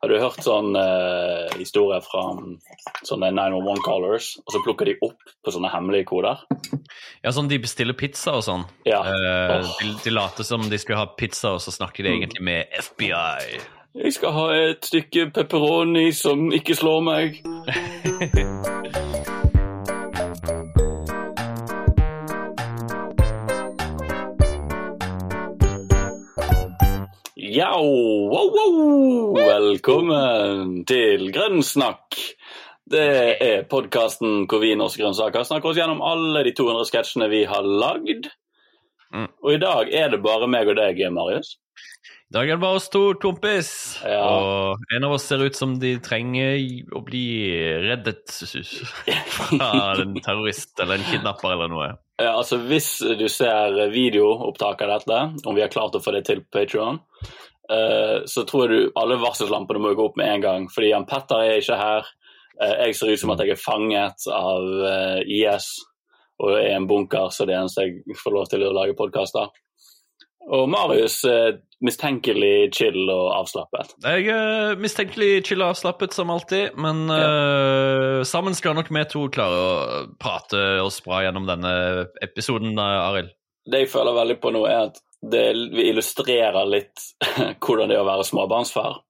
Har du hørt sånn uh, historie fra um, sånne 911 callers, og så plukker de opp på sånne hemmelige koder? Ja, sånn de bestiller pizza og sånn. Ja. Uh, oh. de, de later som de skal ha pizza, og så snakker de egentlig med FBI. Jeg skal ha et stykke pepperoni som ikke slår meg. Ja, wow, wow. Velkommen til Grønnsnakk. Det er podkasten hvor vi Norske Grønnsaker snakker oss gjennom alle de 200 sketsjene vi har lagd. Mm. Og i dag er det bare meg og deg, Marius. I dag er det bare oss to, kompis. Ja. Og en av oss ser ut som de trenger å bli reddet fra en terrorist eller en kidnapper eller noe. Ja, altså Hvis du ser videoopptak av dette, om vi har klart å få det til på Patreon, eh, så tror jeg du alle varselslampene må gå opp med en gang. Fordi Jan Petter er ikke her. Eh, jeg ser ut som at jeg er fanget av eh, IS og er en bunker, så det er eneste jeg får lov til å lage podkaster. Og Marius mistenkelig chill og avslappet. Jeg er mistenkelig chill og avslappet som alltid, men eh, sammen skal nok vi to klare å prate oss bra gjennom denne episoden, eh, Arild. Det jeg føler veldig på nå, er at det illustrerer litt hvordan det er å være småbarnsfar.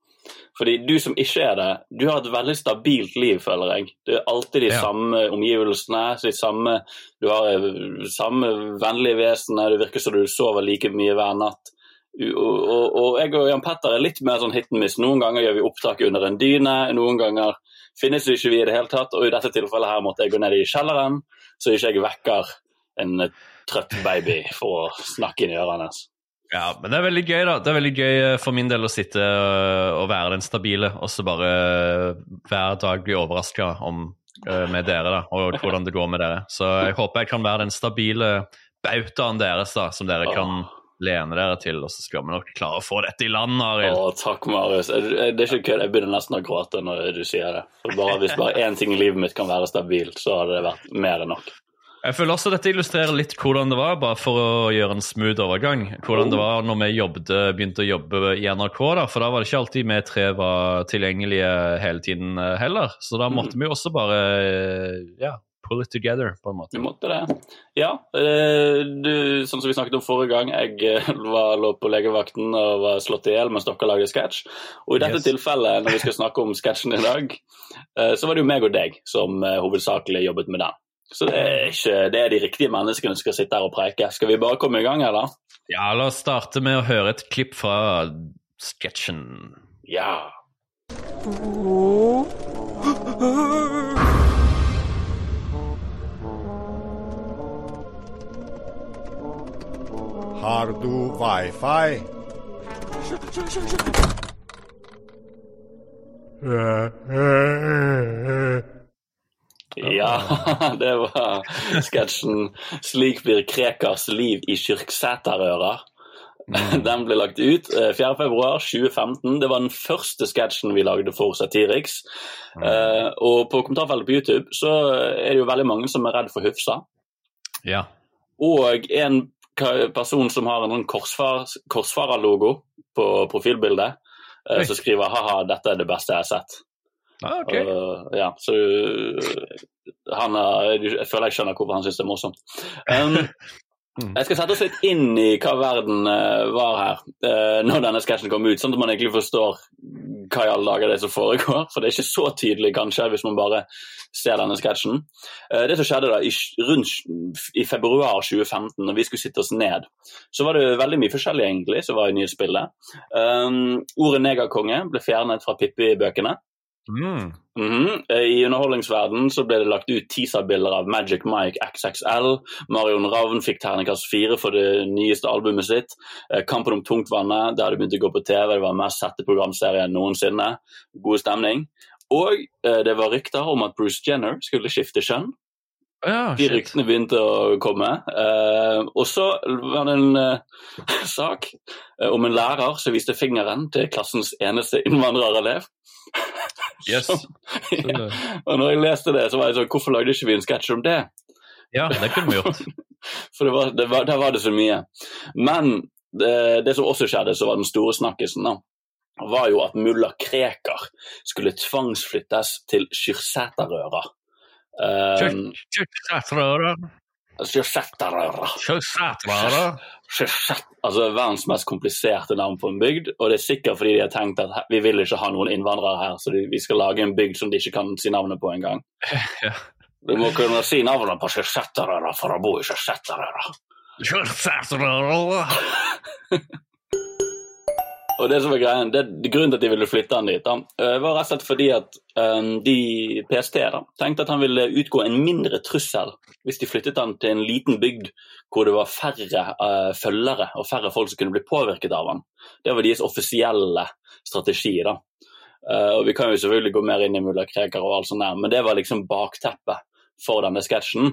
Fordi du som ikke er det, du har et veldig stabilt liv, føler jeg. Det er alltid de Ja. samme omgivelsene, de samme, du har de samme vennlige vesener, det virker som du sover like mye hver natt. Og, og, og jeg og Jan Petter er litt mer sånn hit and miss. Noen ganger gjør vi opptak under en dyne, noen ganger finnes det ikke vi i det hele tatt. Og i dette tilfellet her måtte jeg gå ned i kjelleren, så ikke jeg vekker en eh, trøtt baby for å snakke inn i ørene hans. Ja, men det er veldig gøy, da. Det er veldig gøy eh, for min del å sitte øh, og være den stabile, og så bare øh, hver dag bli overraska med dere, da, og hvordan det går med dere. Så jeg håper jeg kan være den stabile bautaen deres, da, som dere kan lene dere til, og så skal vi nok klare å få dette i land, Arild. Å, takk, Marius. Det er ikke kødd. Jeg begynner nesten å gråte når du sier det. Bare, hvis bare én ting i livet mitt kan være stabilt, så hadde det vært mer enn nok. Jeg føler også dette illustrerer litt hvordan det var, bare for å gjøre en smooth overgang. Hvordan det var når vi jobbet, begynte å jobbe i NRK, da, for da var det ikke alltid vi tre var tilgjengelige hele tiden eh, heller. Så da måtte vi også bare eh, ja, pull it together, på en måte. Vi måtte det. Ja, eh, du, sånn som vi snakket om forrige gang, jeg eh, var, lå på legevakten og var slått i hjel mens dere lagde sketsj. Og i dette Yes. tilfellet, når vi skal snakke om sketsjen i dag, eh, så var det jo meg og deg som eh, hovedsakelig jobbet med den. Så det er, ikke, det er de riktige menneskene som skal sitte her og preike. Skal vi bare komme i gang, eller? Ja, la oss starte med å høre et klipp fra sketsjen. Ja. Har du wifi? Ja, det var sketsjen 'Slik blir Krekars liv i Kyrksæterøra'. Den ble lagt ut eh, 4.2.2015. Det var den første sketsjen vi lagde for Satiriks. Eh, og på kommentarfeltet på YouTube så er det jo veldig mange som er redd for Hufsa. Ja. Og en person som har en sånn korsfar, korsfarerlogo på profilbildet, eh, som skriver 'ha-ha, dette er det beste jeg har sett'. Ah, ok. Og, ja, så han er, Jeg føler jeg skjønner hvorfor han syns det er morsomt. Um, Mm. jeg skal sette oss litt inn i hva verden eh, var her uh, når denne sketsjen kom ut, sånn at man egentlig forstår hva i alle dager det er som foregår. For det er ikke så tydelig kanskje hvis man bare ser denne sketsjen. Eh, det som skjedde da i, rundt i februar 2015, når vi skulle sitte oss ned, så var det veldig mye forskjellig egentlig som var i nyhetsbildet. Um, ordet negerkonge ble fjernet fra Pippi-bøkene. Mm. Mm -hmm. I underholdningsverdenen så ble det lagt ut teaserbilder av Magic Mike XXL. Marion Ravn fikk terningkast fire for det nyeste albumet sitt. Eh, Kampen om tungtvannet, der det begynte å gå på TV. Det var mest sette programserien noensinne. God stemning. Og eh, det var rykter om at Bruce Jenner skulle skifte kjønn. Ja, De ryktene begynte å komme. Eh, og så var det en eh, sak eh, om en lærer som viste fingeren til klassens eneste innvandrerelev. Yes. Som- ja. Og når jeg leste det, så var jeg sånn Hvorfor lagde ikke vi en sketsj om det? Ja, det kunne vi gjort. For det var, det var, der var det så mye. Men det, det som også skjedde, så var den store snakkisen, da. var jo at mulla Krekar skulle tvangsflyttes til kyrsæterøra. Um, Kjøttrøra. Kyrksæterøra. Kjøttrøra. Kyrksæt- Altså verdens mest kompliserte navn på en bygd. Og det er sikkert fordi de har tenkt at vi vil ikke ha noen innvandrere her, så vi skal lage en bygd som de ikke kan si navnet på engang. Ja. Du må kunne si navnet på Kyrksæterøra for å bo i Kyrksæterøra. Kjøttrøra. Og det som er greien, det, det Grunnen til at de ville flytte han dit, da, eh, var rett og slett fordi at eh, de PST da, tenkte at han ville utgå en mindre trussel hvis de flyttet han til en liten bygd hvor det var færre uh, følgere og færre folk som kunne bli påvirket av han. Det var deres offisielle strategi. da. Uh, og Vi kan jo selvfølgelig gå mer inn i mulla Krekar og alt sånt der, men det var liksom bakteppet for denne sketsjen.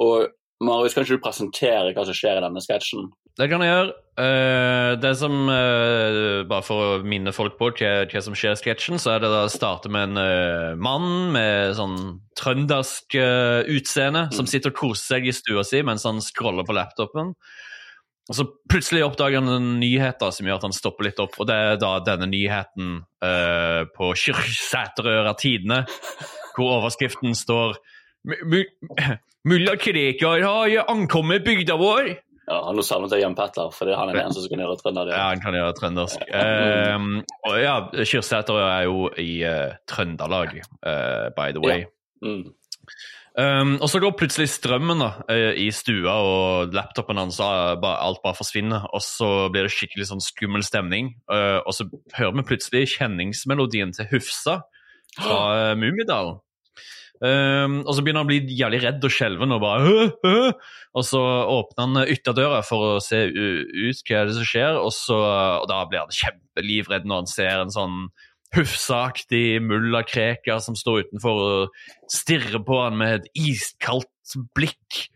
Og Marius, kan ikke du presentere hva som skjer i denne sketsjen? Det kan jeg gjøre. Uh, det som, uh, Bare for å minne folk på hva, hva som skjer i sketsjen, så er det da starte med en uh, mann med sånn trøndersk utseende som sitter og koser seg i stua si mens han scroller på laptopen. Og så plutselig oppdager han en nyhet da, som gjør at han stopper litt opp. Og det er da denne nyheten på Kyrksæterøra Tidene, hvor overskriften står «Mu- mu- Mulla Krekar har ankommet bygda vår. Ja, Nå savnet jeg Jan Petter, for han er den som kan gjøre trøndersk. Ja, han kan gjøre trøndersk. Um, og ja, Kyrksæter er jo i uh, Trøndelag, uh, by the way. Mm. Um, og så går plutselig strømmen da, eh, i stua, og laptopen hans ah, alt bare forsvinner. Og så blir det skikkelig sånn skummel stemning. Uh, og så hører vi plutselig kjenningsmelodien til Hufsa fra Mummidalen. Um, og så begynner han å bli jævlig redd og skjelven og bare «Hø, hø!» Og så åpner han ytterdøra for å se ut hva er det som skjer, og, så, og da blir han kjempelivredd når han ser en sånn Hufsa-aktig mulla Krekar som står utenfor og stirrer på han med et iskaldt blikk.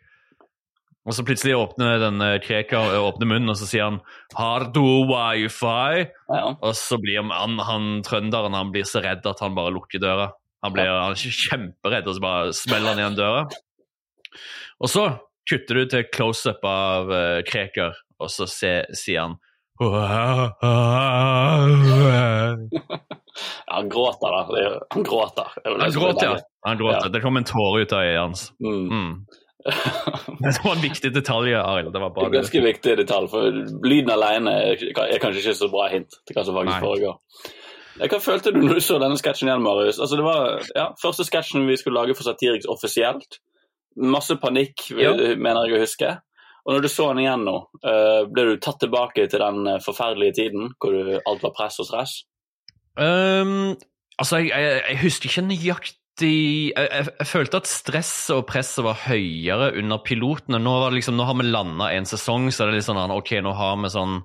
Og så plutselig åpner denne Krekar åpner munnen, og så sier han 'Har du wifi?' Ja. Og så blir han, han trønderen han blir så redd at han bare lukker døra. Han blir han er kjemperedd, og så bare smeller han igjen døra. Og så kutter du til close-up av uh, Krekar, og så se, sier han Ja, han gråter, da. Han gråter. Er Han er gråter, ja. Han gråter. Ja. Det kom en tåre ut av øyet hans. Mm. Mm. Det var en viktig detalj, Arild. Det var er ganske viktig detalj, for lyden alene er kanskje ikke så bra hint til hva som faktisk foregår. Hva følte du når du så denne sketsjen igjen, Marius? Altså, det var ja, første sketsjen vi skulle lage for Satiriks offisielt. Masse panikk, Ja. mener jeg å huske. Og når du så den igjen nå, eh, ble du tatt tilbake til den eh, forferdelige tiden hvor alt var press og stress? Um, altså, jeg, jeg, jeg husker ikke nøyaktig jeg, jeg, følte at stresset og presset var høyere under pilotene. Nå, var det liksom, nå har vi landa en sesong, så er det litt sånn ok, nå har vi sånn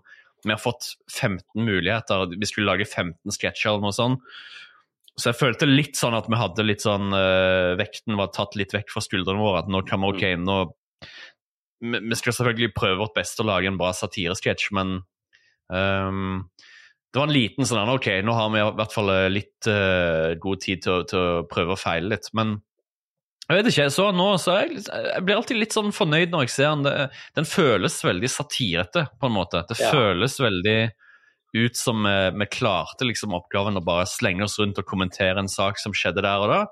Vi har fått 15 muligheter. Vi skulle lage 15 sketsjer eller noe sånt. Så jeg følte litt sånn at vi hadde litt sånn uh, Vekten var tatt litt vekk fra skuldrene våre. At nå kan vi ok, nå vi, vi skal selvfølgelig prøve vårt beste å lage en bra satiresketsj, men um, det var en liten sånn Ok, nå har vi i hvert fall eh, litt uh, god tid til, til å prøve å feile litt. Men jeg vet ikke, så nå så jeg, jeg blir alltid litt sånn fornøyd når jeg ser den. Det, den føles veldig satirete, på en måte. Det Ja. føles veldig ut som vi, vi klarte liksom oppgaven å bare slenge oss rundt og kommentere en sak som skjedde der og da.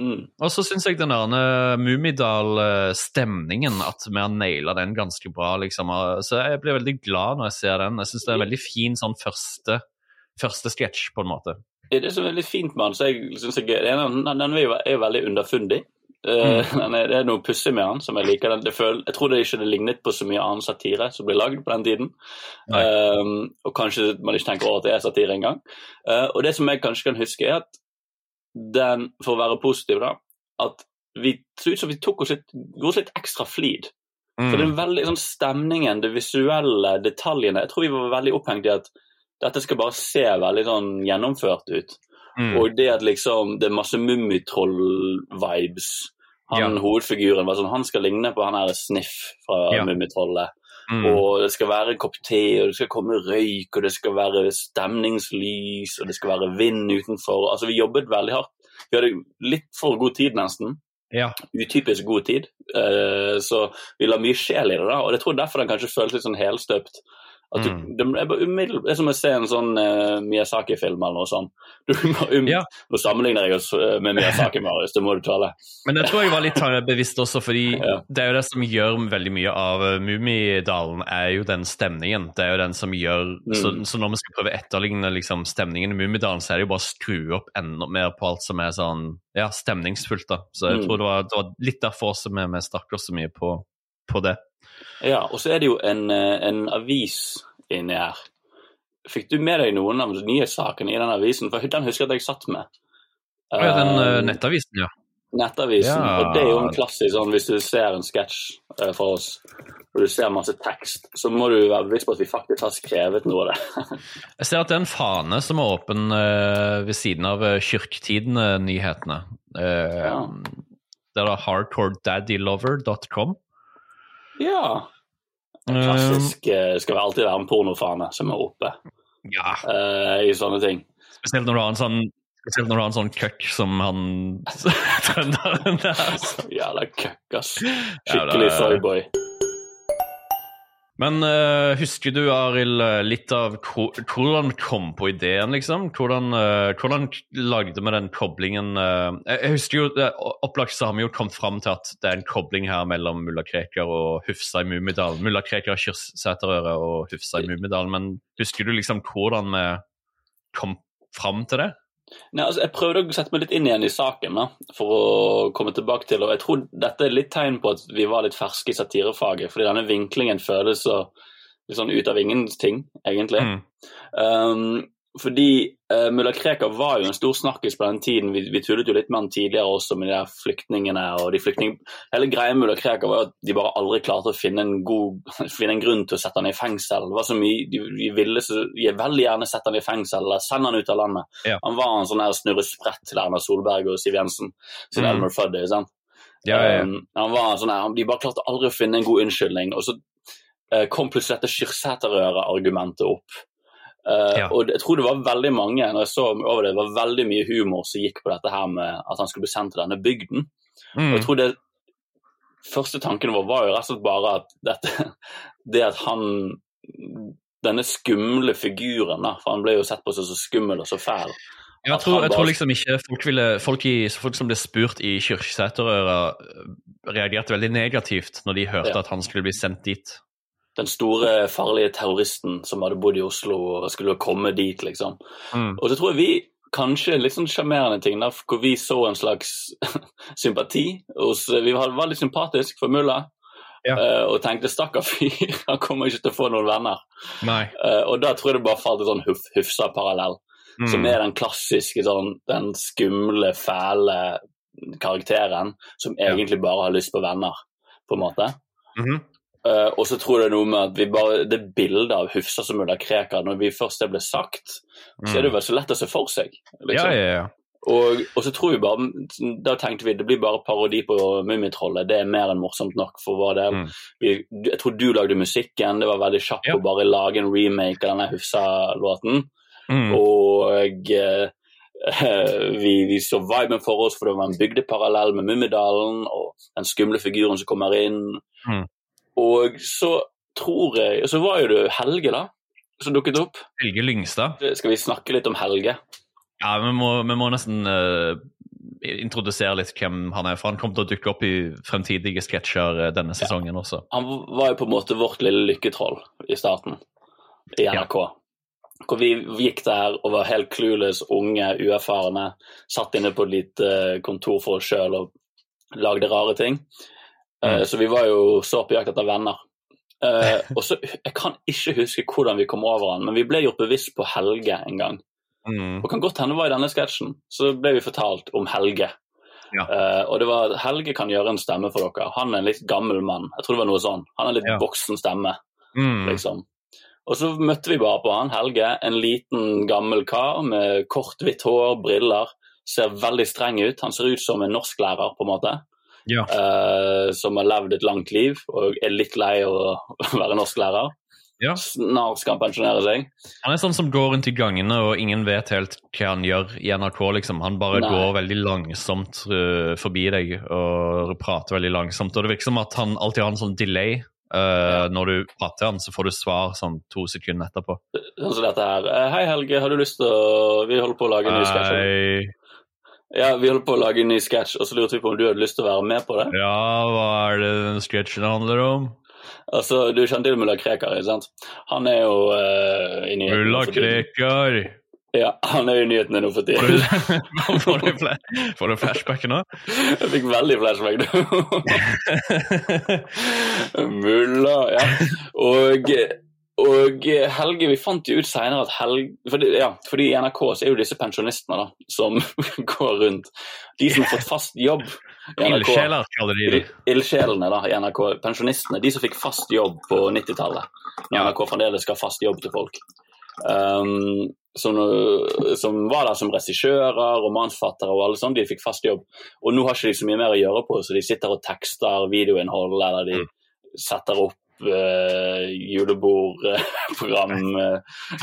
Mm. Og så syns jeg den Mummidal-stemningen, at vi har naila den ganske bra, liksom. Så jeg blir veldig glad når jeg ser den. Jeg syns det er en veldig fin sånn første, første sketsj, på en måte. Det som er litt fint med den, så jeg synes jeg, den, den er jo veldig underfundig. Eh, den er, det er noe pussig med han som jeg liker. Den, jeg tror det ikke det lignet på så mye annen satire som ble lagd på den tiden. Eh, og kanskje man ikke tenker over at det er satire engang. Uh, og det som jeg kanskje kan huske, er at den, for å være positiv, da, at vi så ut som vi tok oss litt, oss litt ekstra flid. For det er Mm. veldig sånn stemningen, det visuelle, detaljene. Jeg tror vi var veldig opphengt i at dette skal bare se veldig sånn gjennomført ut. Mm. Og det at liksom det er masse Mummitroll-vibes. Han Ja. hovedfiguren var sånn, han skal ligne på han her Sniff fra Ja. Mummitrollet. Mm. Og det skal være en kopp te, og det skal komme røyk, og det skal være stemningslys, og det skal være vind utenfor. Altså, vi jobbet veldig hardt. Vi hadde litt for god tid, nesten. Ja. Utypisk god tid. Uh, så vi la mye sjel i det, da. Og jeg tror derfor den kanskje føltes litt sånn helstøpt. At du, Mm. det, er bare umiddel- det er som å se en sånn uh, Miyazaki-film eller noe sånt. Du, um, Ja. Nå sammenligner jeg oss eh, med Miyazaki, Marius, det må du tåle. Men det tror jeg var litt eh, bevisst også, fordi Ja. det er jo det som gjør veldig mye av eh, Mummidalen, er jo den stemningen. Det er jo den som gjør Mm. så, så når vi skal prøve å etterligne liksom, stemningen i Mummidalen, så er det jo bare å skru opp enda mer på alt som er sånn ja, stemningsfullt. da. Så jeg Mm. tror det var, det var litt derfor også vi, vi stakk oss så mye på, på det. Ja, og så er det jo en, eh, en avis inni her. Fikk du med deg noen av nyhetssakene i den avisen? For den husker jeg at jeg satt med. Ja, den eh, Eh, nettavisen, ja. Nettavisen. Ja. Og det er jo en klassisk sånn hvis du ser en sketsj uh, fra oss, og du ser masse tekst, så må du være bevisst på at vi faktisk har skrevet noe av det. Jeg ser at det er en fane som er åpen uh, ved siden av uh, kirketidene-nyhetene. Uh, Ja. Det er da hardcoredaddylover.com. ja. Um, klassisk eh, skal vel alltid være en pornofane som er oppe Ja, uh, i sånne ting. spesielt når du har en sånn Spesielt når du har en sånn køkk som han trønderen der. Jævla køkk, ass. Skikkelig soyboy. Men uh, husker du, Arild, eh, litt av hvor- hvordan kom på ideen, liksom? Hvordan, uh, hvordan lagde vi den koblingen uh, jeg, husker jo, Opplagt så har vi jo kommet fram til at det er en kobling her mellom mulla Krekar og Hufsa i Mummidalen. Mulla Krekar Kyrksæterøret og Hufsa i Mummidalen. Men husker du liksom hvordan vi kom fram til det? Nei, altså, jeg prøvde å sette meg litt inn igjen i saken da, for å komme tilbake til, og jeg tror dette er litt tegn på at vi var litt ferske i satirefaget, fordi denne vinklingen føles så litt sånn ut av ingenting, egentlig. Mm. Um, fordi uh, Mulla Krekar var jo en stor snakkis på den tiden. Vi, vi tullet jo litt med han tidligere også med de der flyktningene. og de flyktning... Hele greia med Mulla Krekar var at de bare aldri klarte å finne en, god, finne en grunn til å sette han i fengsel. Det var så mye, De, de ville så, de veldig gjerne sette han i fengsel eller sende han ut av landet. Ja. Han var en sånn her snurresprett til Erna Solberg og Siv Jensen sin Mm. Elmer Fuddy. sant? Ja, ja, ja. Um, han var sånn her, De bare klarte aldri å finne en god unnskyldning. Og så uh, kom plutselig dette Kyrksæterøret-argumentet opp. Eh, Ja. Og jeg tror det var veldig mange når jeg så over det, det var veldig mye humor som gikk på dette her med at han skulle bli sendt til denne bygden. Og Mm. jeg tror det første tanken vår var jo rett og slett bare at dette, det at han Denne skumle figuren, da, for han ble jo sett på som så skummel og så fæl. Jeg tror, jeg tror liksom ikke folk, ville, folk, i, folk som ble spurt i Kyrksæterøra, reagerte veldig negativt når de hørte Ja. at han skulle bli sendt dit. Den store, farlige terroristen som hadde bodd i Oslo og skulle komme dit, liksom. Mm. Og så tror jeg vi kanskje litt sånn sjarmerende ting der, hvor vi så en slags sympati hos Vi var, veldig litt sympatisk for mulla. Ja. eh, og tenkte stakkar fyr, han kommer ikke til å få noen venner. Nei. Eh, og da tror jeg det bare falt en sånn huf, Hufsa-parallell, Mm. som er den klassiske sånn, den skumle, fæle karakteren som egentlig bare har lyst på venner, på en måte. Mhm. Eh, og så tror jeg det er noe med at vi bare, det bildet av Hufsa som mulla Krekar, når vi først det ble sagt, så er det vel så lett å se for seg. Liksom. Ja, ja, ja. Og, og så tror vi bare, da tenkte vi det blir bare parodi på Mummitrollet. Det er mer enn morsomt nok for vår del. Mm. Vi, jeg tror du lagde musikken, det var veldig kjapt Ja. å bare lage en remake av denne Hufsa-låten. Mm. Og Uh, vi, vi så viben for oss, for det var en bygdeparallell med Mummidalen og den skumle figuren som kommer inn. Mm. Og så tror jeg Og så var jo det Helge, da, som dukket opp. Helge Lyngstad. Skal vi snakke litt om Helge? Ja, vi må, vi må nesten uh, introdusere litt hvem han er, for han kommer til å dukke opp i fremtidige sketsjer eh, denne sesongen også. Han var jo på en måte vårt lille lykketroll i starten i NRK. Hvor vi gikk der og var helt clueless, unge, uerfarne. Satt inne på et lite kontor for oss sjøl og lagde rare ting. Eh, Mm. Så vi var jo så på jakt etter venner. Eh, og så, Jeg kan ikke huske hvordan vi kom over han, men vi ble gjort bevisst på Helge en gang. Mm. Og kan godt hende det var i denne sketsjen. Så ble vi fortalt om Helge. Ja. Uh, og det var at Helge kan gjøre en stemme for dere. Han er en litt gammel mann. Jeg tror det var noe sånn. Han er en litt Ja. voksen stemme, Mm. liksom. Og så møtte vi bare på han, Helge. En liten, gammel kar med kort, hvitt hår, briller. Ser veldig streng ut. Han ser ut som en norsklærer, på en måte. Ja. uh, som har levd et langt liv og er litt lei av å være norsklærer. Ja. Snart skal han pensjonere seg. Han er sånn som går rundt i gangene, og ingen vet helt hva han gjør i NRK. liksom. Han bare Nei. går veldig langsomt uh, forbi deg og prater veldig langsomt. Og det virker som at han alltid har en sånn delay. Eh, Når du prater til han, så får du svar sånn to sekunder etterpå. Sånn som dette her. Hei, Helge, har du lyst til å Vi holder på å lage en ny sketsj. Ja, vi holder på å lage en ny sketsj, og så lurte vi på om du hadde lyst til å være med på det. Ja, hva er det den sketsjen handler om? Altså, Du kjenner til mulla Krekar, ikke sant? Han er jo uh, i nyhetene Mulla. Krekar. Ja, han er jo i nyhetene nå for tiden. får, du får du flashback nå? Jeg fikk veldig flashback nå. Mulla, ja. Og, og Helge, vi fant jo ut seinere at Helge fordi, ja, fordi i NRK så er jo disse pensjonistene da, som går rundt. De som har fått fast jobb i NRK. Ildsjeler kaller de det. Ildsjelene da, i NRK, pensjonistene, de som fikk fast jobb på 90-tallet. Når. NRK fremdeles skal ha fast jobb til folk. Um, som, som var der som regissører, romansfattere og alle sånn, de fikk fast jobb. Og nå har ikke de så mye mer å gjøre på, så de sitter og tekster videoinnhold, eller de Mm. setter opp julebordprogram. uh,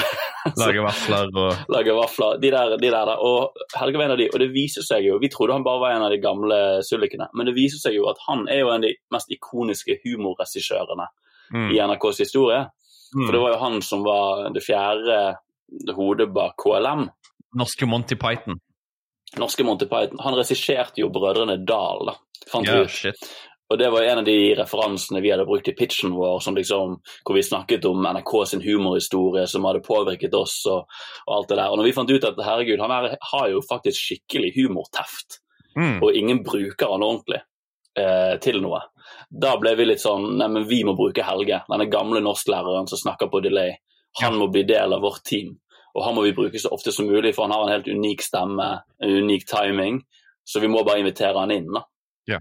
Lager vafler og Lage vafler. De der, de der, der. Og Helge var en av de, og det viser seg jo Vi trodde han bare var en av de gamle sullikene, men det viser seg jo at han er jo en av de mest ikoniske humorregissørene mm. i NRKs historie. For det mm. var jo han som var det fjerde hodet bak KLM. Norske Monty Python. Norske Monty Python. Han regisserte jo Brødrene Dal, da. Fant yeah, ut. Og det var en av de referansene vi hadde brukt i pitchen vår, som liksom, hvor vi snakket om NRK sin humorhistorie som hadde påvirket oss og, og alt det der. Og når vi fant ut at herregud, han her har jo faktisk skikkelig humorteft, Mm. og ingen bruker han ordentlig eh, til noe, da ble vi litt sånn Nei, men vi må bruke Helge, denne gamle norsklæreren som snakker på delay. Han må bli del av vårt team. Og han må vi bruke så ofte som mulig, for han har en helt unik stemme, en unik timing. Så vi må bare invitere han inn. da. Ja.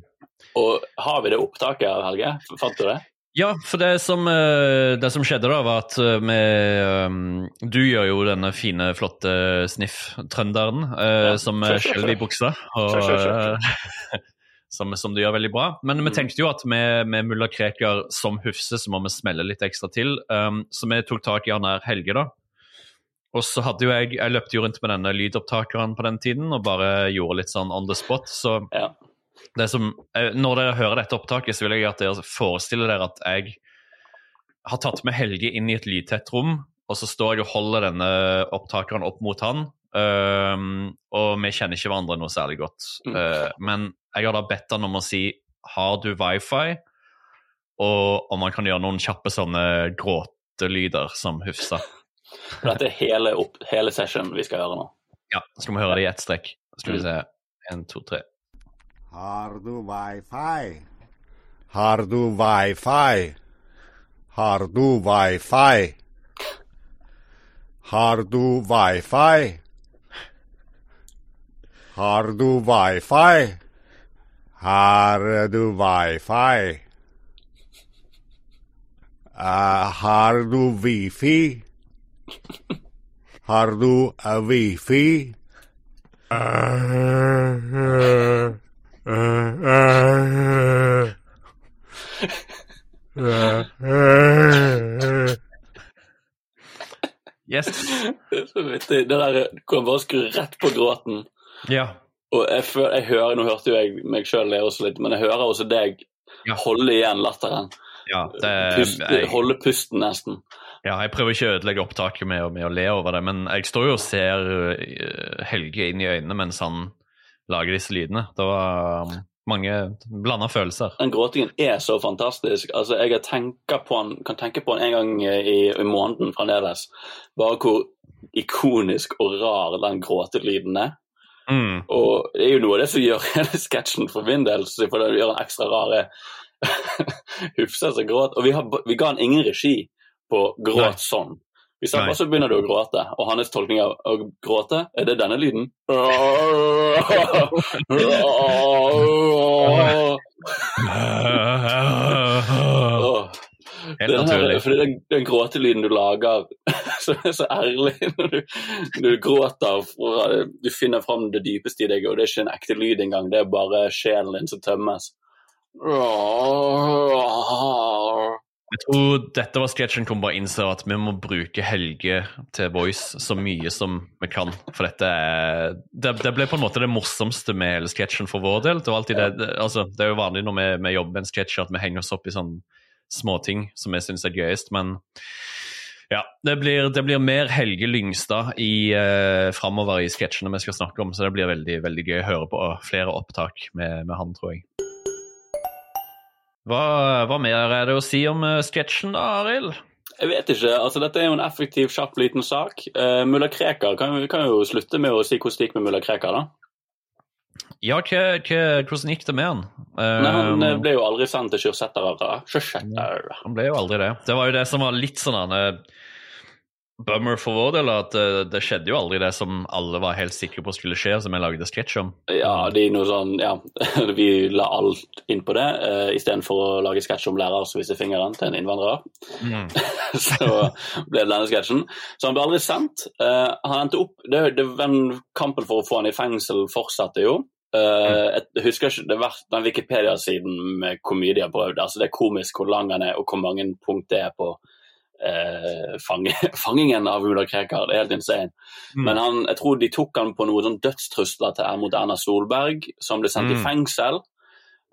Og har vi det opptaket, Helge? Fant du det? Ja, for det som, eh, det som skjedde da, var at vi eh, Du gjør jo denne fine, flotte sniff-trønderen eh, Ja, som skjelver er i buksa. Og, Kjør, kjør, kjør, eh, som, som du gjør veldig bra. Men vi Mm. tenkte jo at med, med mulla Krekar som Hufse, så må vi smelle litt ekstra til. Um, så vi tok tak i han her Helge, da. Og så hadde jo jeg Jeg løpte jo rundt med denne lydopptakeren på den tiden og bare gjorde litt sånn on the spot. Så Ja. Det som, eh, når dere hører dette opptaket, så vil jeg at dere forestiller dere at jeg har tatt med Helge inn i et lydtett rom, og så står jeg og holder denne opptakeren opp mot han. Um, og vi kjenner ikke hverandre noe særlig godt. Mm. Uh, men jeg har da bedt han om å si har du wifi, og om han kan gjøre noen kjappe sånne gråtelyder som Hufsa. Dette er hele, opp, hele session vi skal gjøre nå. Ja, skal vi høre det i ett strekk. Skal vi se. En, to, tre. Har du wifi? Har du wifi? Har du wifi? Har du wifi? Har du wifi? Har du wifi? Eh, har du wifi? Har du eh, wifi? Yes. Det er der hvor han bare skru rett på gråten. Ja. Og jeg, føler, jeg hører, Nå hørte jo jeg meg sjøl le også litt, men jeg hører også deg Ja. holde igjen latteren. ja det, Puste, jeg, holde pusten nesten. Ja, jeg prøver ikke å ødelegge opptaket med, med å le over det, men jeg står jo og ser eh, Helge inn i øynene mens han lager disse lydene. Det var um, mange blanda følelser. Den gråtingen er så fantastisk. Altså, Jeg han, kan tenke på den en gang i, i måneden fremdeles. Bare hvor ikonisk og rar den gråtelyden er. Mm. Og det er jo noe av det som gjør hele sketsjen for min del, for det gjør den ekstra rare Hufsa som gråt. Og vi, har, vi ga han ingen regi på gråt sånn. Vi han bare så begynner du å gråte, og hans tolkning av å gråte, er det denne lyden? Helt naturlig. fordi den, den gråtelyden du lager, som er så ærlig når du, du gråter fra, Du finner fram det dypeste i deg, og det er ikke en ekte lyd engang, det er bare sjelen din som tømmes. Jeg tror dette var sketsjen hvor vi bare innser at vi må bruke Helge til voice så mye som vi kan. For dette er Det, det ble på en måte det morsomste med hele sketsjen for vår del. Det, var det, det, altså, det er jo vanlig når vi, vi jobber med en sketsj at vi henger oss opp i sånn småting som jeg syns er gøyest. Men ja, det blir, blir mer Helge Lyngstad i, uh, framover i sketsjene vi skal snakke om, så det blir veldig, veldig gøy å høre på flere opptak med, med han, tror jeg. Hva, hva, mer er det å si om uh, sketsjen, da, Arild? Jeg vet ikke. altså Dette er jo en effektiv, kjapp, liten sak. Uh, Mulla Krekar kan, vi kan jo slutte med å si hvordan det gikk med mulla Krekar, da. Ja, hvordan gikk det med han? Uh, Nei, Han uh, ble jo aldri sendt til Kyrsettere. Han ble jo aldri det. Det var jo det som var litt sånn han bummer for vår del at det, det, skjedde jo aldri det som alle var helt sikre på skulle skje, som jeg lagde sketsj om. Ja, det er noe sånn, ja, vi la alt inn på det uh, istedenfor å lage sketsj om lærer som viser fingeren til en innvandrer. Mm. så ble det denne sketsjen. Så han ble aldri sendt. Uh, han endte opp det, det, Den kampen for å få han i fengsel fortsatte jo. Uh, jeg husker ikke det var den Wikipedia-siden med hvor mye de har prøvd. Altså, det er komisk hvor lang han er, og hvor mange punkt det er på eh, fang, fangingen av Ula Krekar. Det er helt insane. Mm. Men han, jeg tror de tok han på noen sånn dødstrusler til mot Erna Solberg, som ble sendt mm. i fengsel.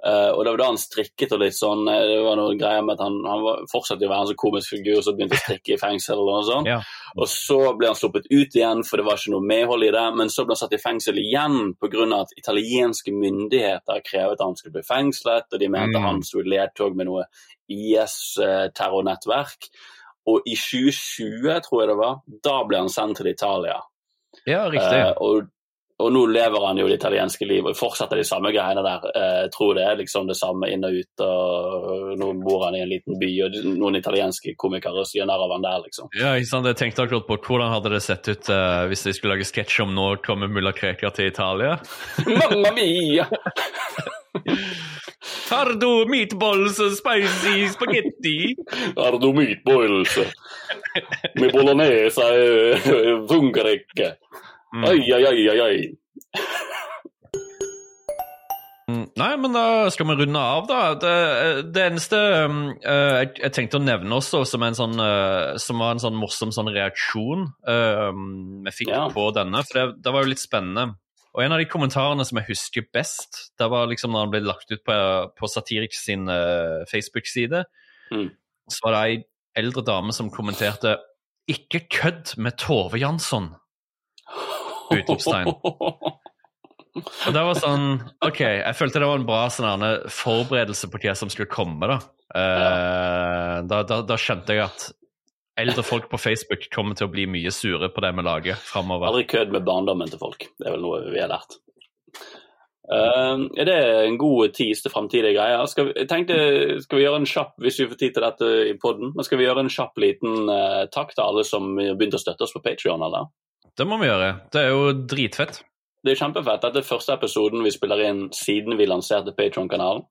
Uh, og det var da han strikket og litt sånn eh, Det var noe greier med at han, han fortsatte å være en sånn komisk figur som begynte å strikke i fengsel. Og noe sånt. Ja. Og så ble han sluppet ut igjen, for det var ikke noe medhold i det. Men så ble han satt i fengsel igjen pga. at italienske myndigheter krevet at han skulle bli fengslet, og de mente mm. han sto i ledtog med noe IS-terrornettverk. Og i 2020, tror jeg det var, da ble han sendt til Italia. Ja, riktig. Eh, og, og, nå lever han jo det italienske livet og fortsetter de samme greiene der. Eh, jeg tror det er liksom det samme inn og ut. og Nå bor han i en liten by, og noen italienske komikere sier narr av han der, liksom. Ja, ikke sant? Jeg tenkte akkurat på hvordan hadde det sett ut eh, hvis de skulle lage sketsj om nå kommer mulla Krekar til Italia? Mamma mia! Tardo meatballs spicy spaghetti. Tardo meatballs med bolognese funker ikke. Oi, oi, oi, oi, oi. Nei, men da skal vi runde av, da. Det, det eneste uh, jeg, jeg, tenkte å nevne også, som, en sånn, uh, som var en sånn morsom sånn reaksjon uh, vi fikk ja. på denne, for det, det, var jo litt spennende. Og en av de kommentarene som jeg husker best, det var liksom når han ble lagt ut på, på Satiriks sin uh, Facebook-side, mm. så var det ei eldre dame som kommenterte 'Ikke kødd med Tove Jansson!' Utropstegn. Og det var sånn OK, jeg følte det var en bra sånn, forberedelse på hva som skulle komme. Da. Uh, da, da, da skjønte jeg at eldre folk på Facebook kommer til å bli mye sure på det vi lager framover. Aldri kødd med barndommen til folk. Det er vel noe vi har lært. Uh, er det en god tis til framtidige greier? Skal vi, jeg tenkte, skal vi gjøre en kjapp hvis vi får tid til dette i podden, men skal vi gjøre en kjapp liten uh, takk til alle som begynte å støtte oss på Patrion? Det må vi gjøre. Det er jo dritfett det er kjempefett. Dette er første episoden vi spiller inn siden vi lanserte Patron-kanalen.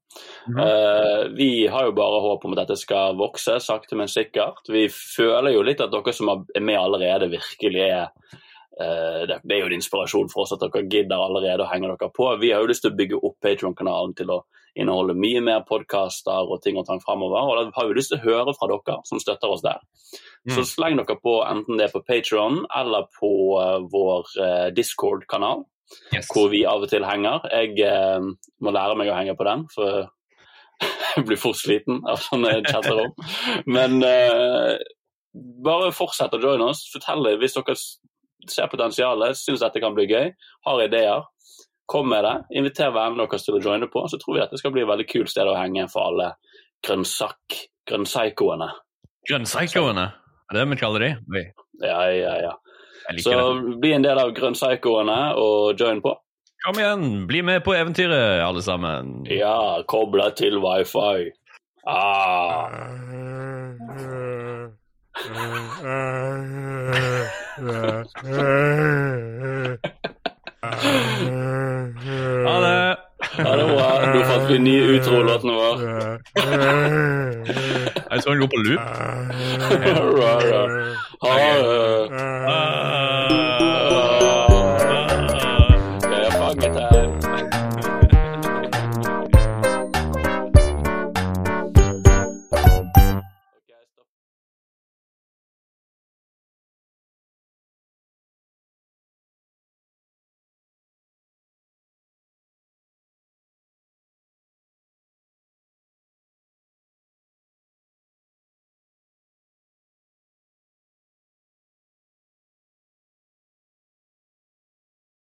Mm uh, vi har jo bare håp om at dette skal vokse sakte, men sikkert. Vi føler jo litt at dere som er med allerede, virkelig er uh, det, det, er jo en inspirasjon for oss at dere gidder allerede å henge dere på. Vi har jo lyst til å bygge opp Patron-kanalen til å inneholde mye mer podkaster og ting og tang framover. Og da har vi lyst til å høre fra dere som støtter oss der. Mm. Så sleng dere på enten det er på Patron eller på uh, vår Discord-kanal. Yes. Hvor vi av og til henger. Jeg eh, må lære meg å henge på den, for jeg blir fort sliten av sånne chatterom. Men eh, bare fortsett å joine oss. Fortell det hvis dere ser potensialet, syns dette kan bli gøy, har ideer. Kom med det. Inviter vennene deres til å joine på, så tror vi at det skal bli et veldig kult sted å henge for alle grønnsak grønnsaikoene grønnsaikoene, Er det det vi kaller de? Ja, ja, ja. Så det. bli en del av grønnpsykoene og join på. Kom igjen, bli med på eventyret, alle sammen. Ja, kobla til wifi. Ah. Ha det. Ha det bra. Nå fant vi ny utro-låten vår. Jeg tror den går på loop.